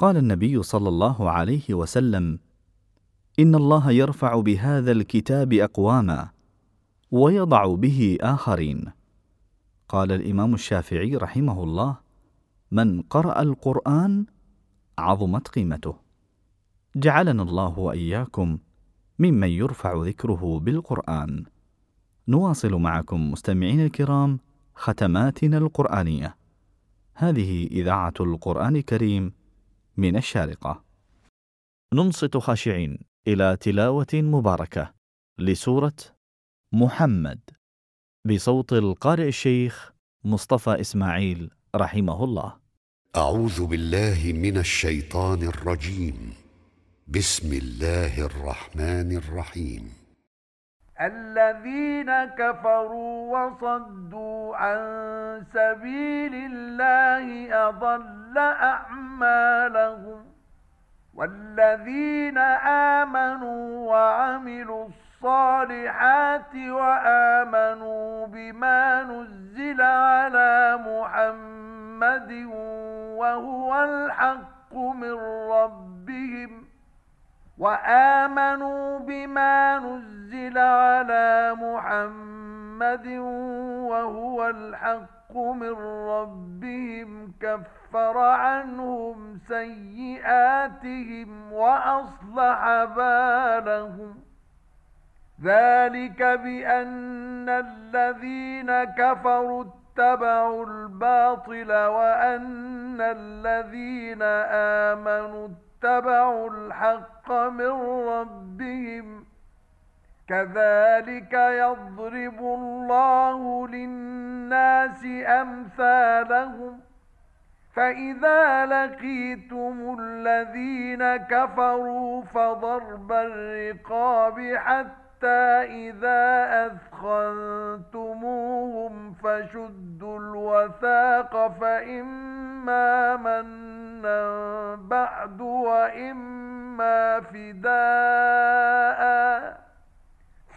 قال النبي صلى الله عليه وسلم إن الله يرفع بهذا الكتاب أقواما ويضع به آخرين. قال الإمام الشافعي رحمه الله من قرأ القرآن عظمت قيمته. جعلنا الله وإياكم ممن يرفع ذكره بالقرآن. نواصل معكم مستمعين الكرام ختماتنا القرآنية. هذه إذاعة القرآن الكريم من الشارقة. ننصت خاشعين إلى تلاوة مباركة لسورة محمد بصوت القارئ الشيخ مصطفى إسماعيل رحمه الله. أعوذ بالله من الشيطان الرجيم. بسم الله الرحمن الرحيم. الذين كفروا وصدوا عن سبيل الله أضل أعمالهم والذين آمنوا وعملوا الصالحات وآمنوا بما نزل على محمد وهو الحق من ربهم وآمنوا بما نزل على محمد وهو الحق من ربهم كفر عنهم سيئاتهم وأصلح بالهم. ذلك بأن الذين كفروا اتبعوا الباطل وأن الذين آمنوا اتبعوا الحق من ربهم. كذلك يضرب الله للناس أمثالهم فإذا لقيتم الذين كفروا فضرب الرقاب حتى إذا أثخنتموهم فشدوا الوثاق فإما منا بعد وإما فداء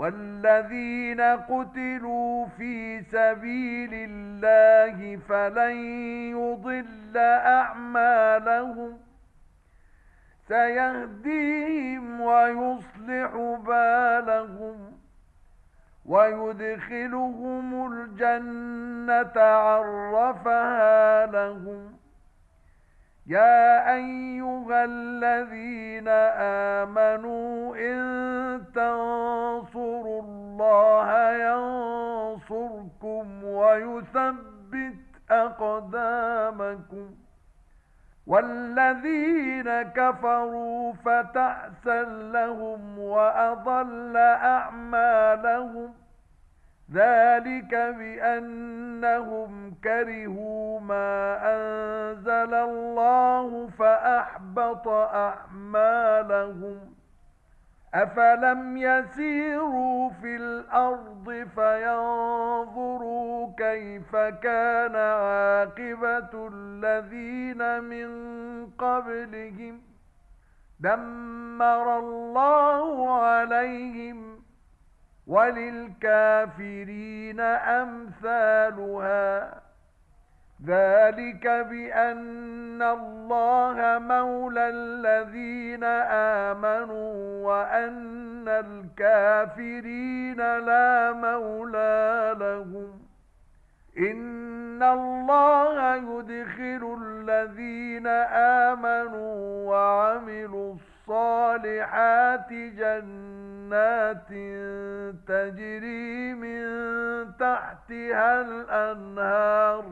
والذين قتلوا في سبيل الله فلن يضل أعمالهم سيهديهم ويصلح بالهم ويدخلهم الجنة عرفها لهم يا أيها الذين آمنوا إن تنصروا الله ينصركم ويثبت أقدامكم. والذين كفروا فتعسا لهم وأضل أعمالهم. ذلك بأنهم كرهوا ما أنزل الله فأحبط أعمالهم. أفلم يسيروا في الأرض فينظروا كيف كان عاقبة الذين من قبلهم دمر الله عليهم وللكافرين أمثالها ذلك بأن الله مولى الذين آمنوا وأن الكافرين لا مولى لهم. إن الله يدخل الذين آمنوا وعملوا الصالحات جنات تجري من تحتها الأنهار.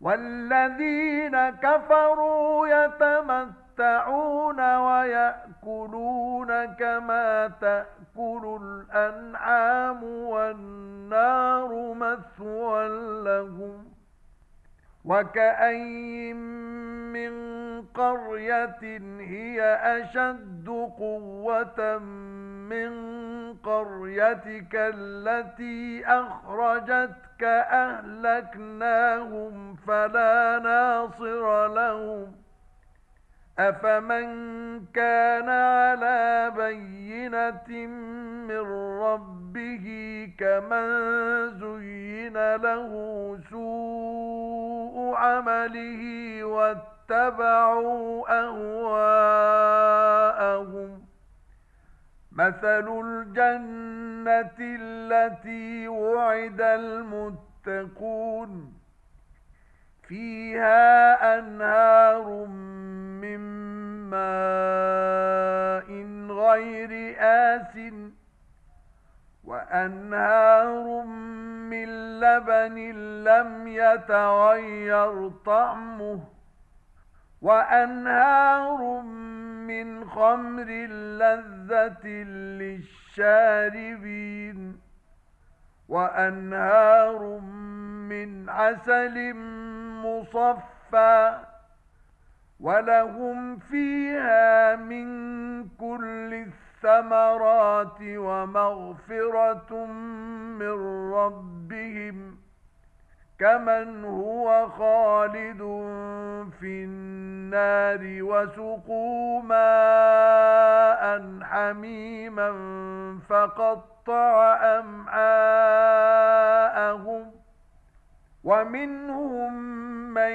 والذين كفروا يتمتعون ويأكلون كما تأكل الأنعام والنار مثوى لهم وكأين من قرية هي أشد قوة من قريتك التي أخرجتك أهلكناهم فلا ناصر لهم. أفمن كان على بينة من ربه كمن زين له سوء عمله واتبعوا أهواءهم مثل الجنة التي وعد المتقون فيها أنهار من ماء غير آس وأنهار من لبن لم يتغير طعمه وأنهار من خمر لذة للشاربين وأنهار من عسل مصفى ولهم فيها من كل الثمرات ومغفرة من ربهم كمن هو خالد في النار وسقوا ماء حميما فقطع أمعاءهم ومنهم من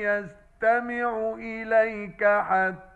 يستمع إليك حتى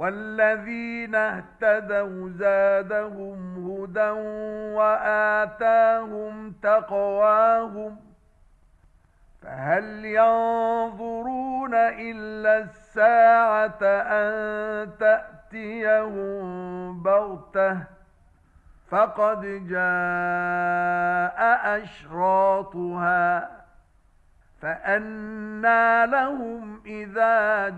والذين اهتدوا زادهم هدى وآتاهم تقواهم فهل ينظرون إلا الساعة أن تأتيهم بغتة فقد جاء أشراطها فأنا لهم إذا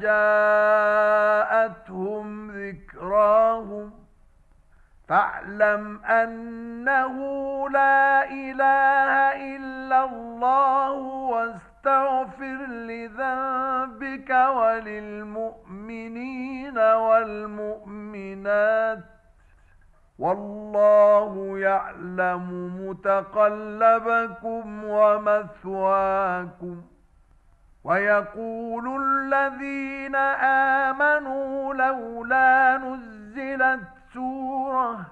جاءتهم ذكراهم فاعلم أنه لا إله إلا الله واستغفر لذنبك وللمؤمنين والمؤمنات والله يعلم متقلبكم ومثواكم. ويقول الذين آمنوا لولا نزلت سورة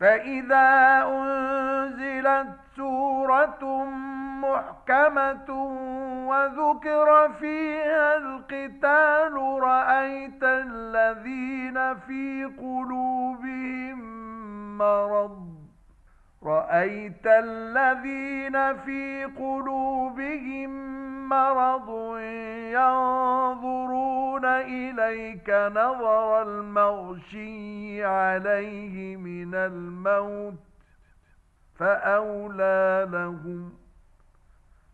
فإذا أنزلت سورة محكمة وذكر فيها القتال رأيت الذين في قلوبهم مرض. رأيت الذين في قلوبهم مرض ينظرون إليك نظر المغشي عليه من الموت فأولى لهم.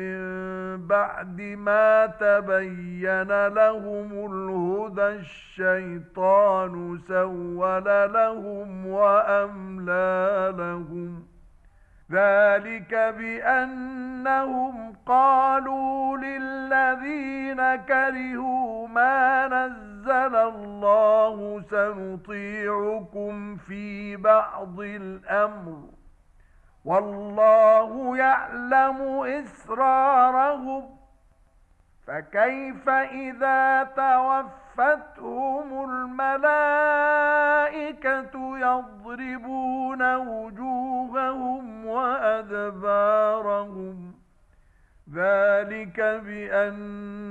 من بعد ما تبين لهم الهدى الشيطان سول لهم وأملى لهم. ذلك بأنهم قالوا للذين كرهوا ما نزل الله سنطيعكم في بعض الأمر. والله يعلم إسرارهم فكيف إذا توفتهم الملائكة يضربون وجوههم وأدبارهم ذلك بأنهم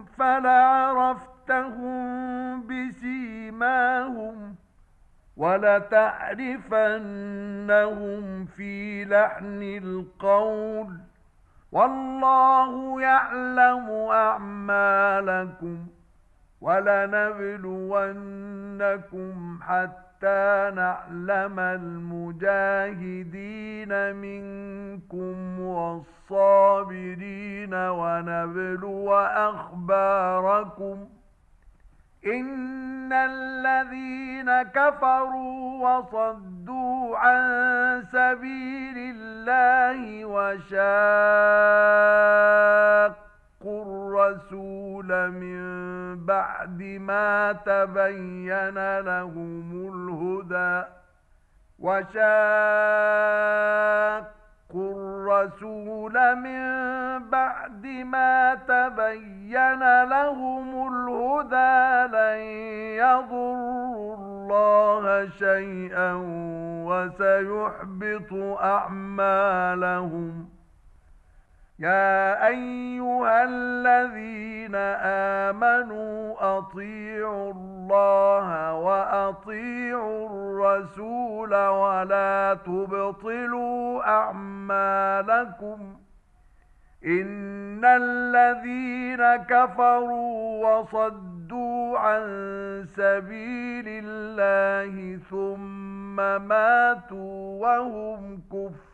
فلعرفتهم بسيماهم ولتعرفنهم في لحن القول. والله يعلم أعمالكم. ولنبلونكم حتى نعلم المجاهدين منكم والصابرين ونبلو أخباركم إن الذين كفروا وصدوا عن سبيل الله وشاقوا الرسول من بعد ما تبين لهم الهدى وشاقوا الرسول من بعد ما تبين لهم الهدى لن يضروا الله شيئا وسيحبط أعمالهم يا أيها الذين آمنوا أطيعوا الله وأطيعوا الرسول ولا تبطلوا أعمالكم إن الذين كفروا وصدوا عن سبيل الله ثم ماتوا وهم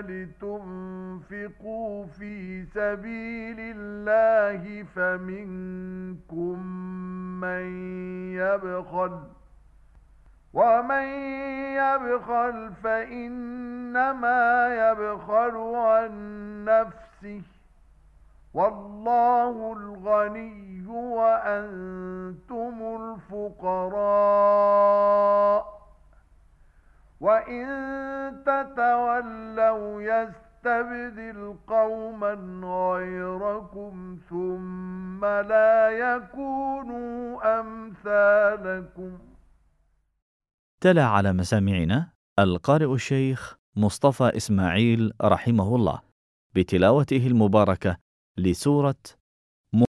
لتنفقوا في سبيل الله فمنكم من يبخل ومن يبخل فإنما يبخل عن نفسه والله الغني وأنتم الفقراء وإن تتولوا يستبدل قوما غيركم ثم لا يكونوا أمثالكم. تلا على مسامعنا القارئ الشيخ مصطفى إسماعيل رحمه الله بتلاوته المباركة لسورة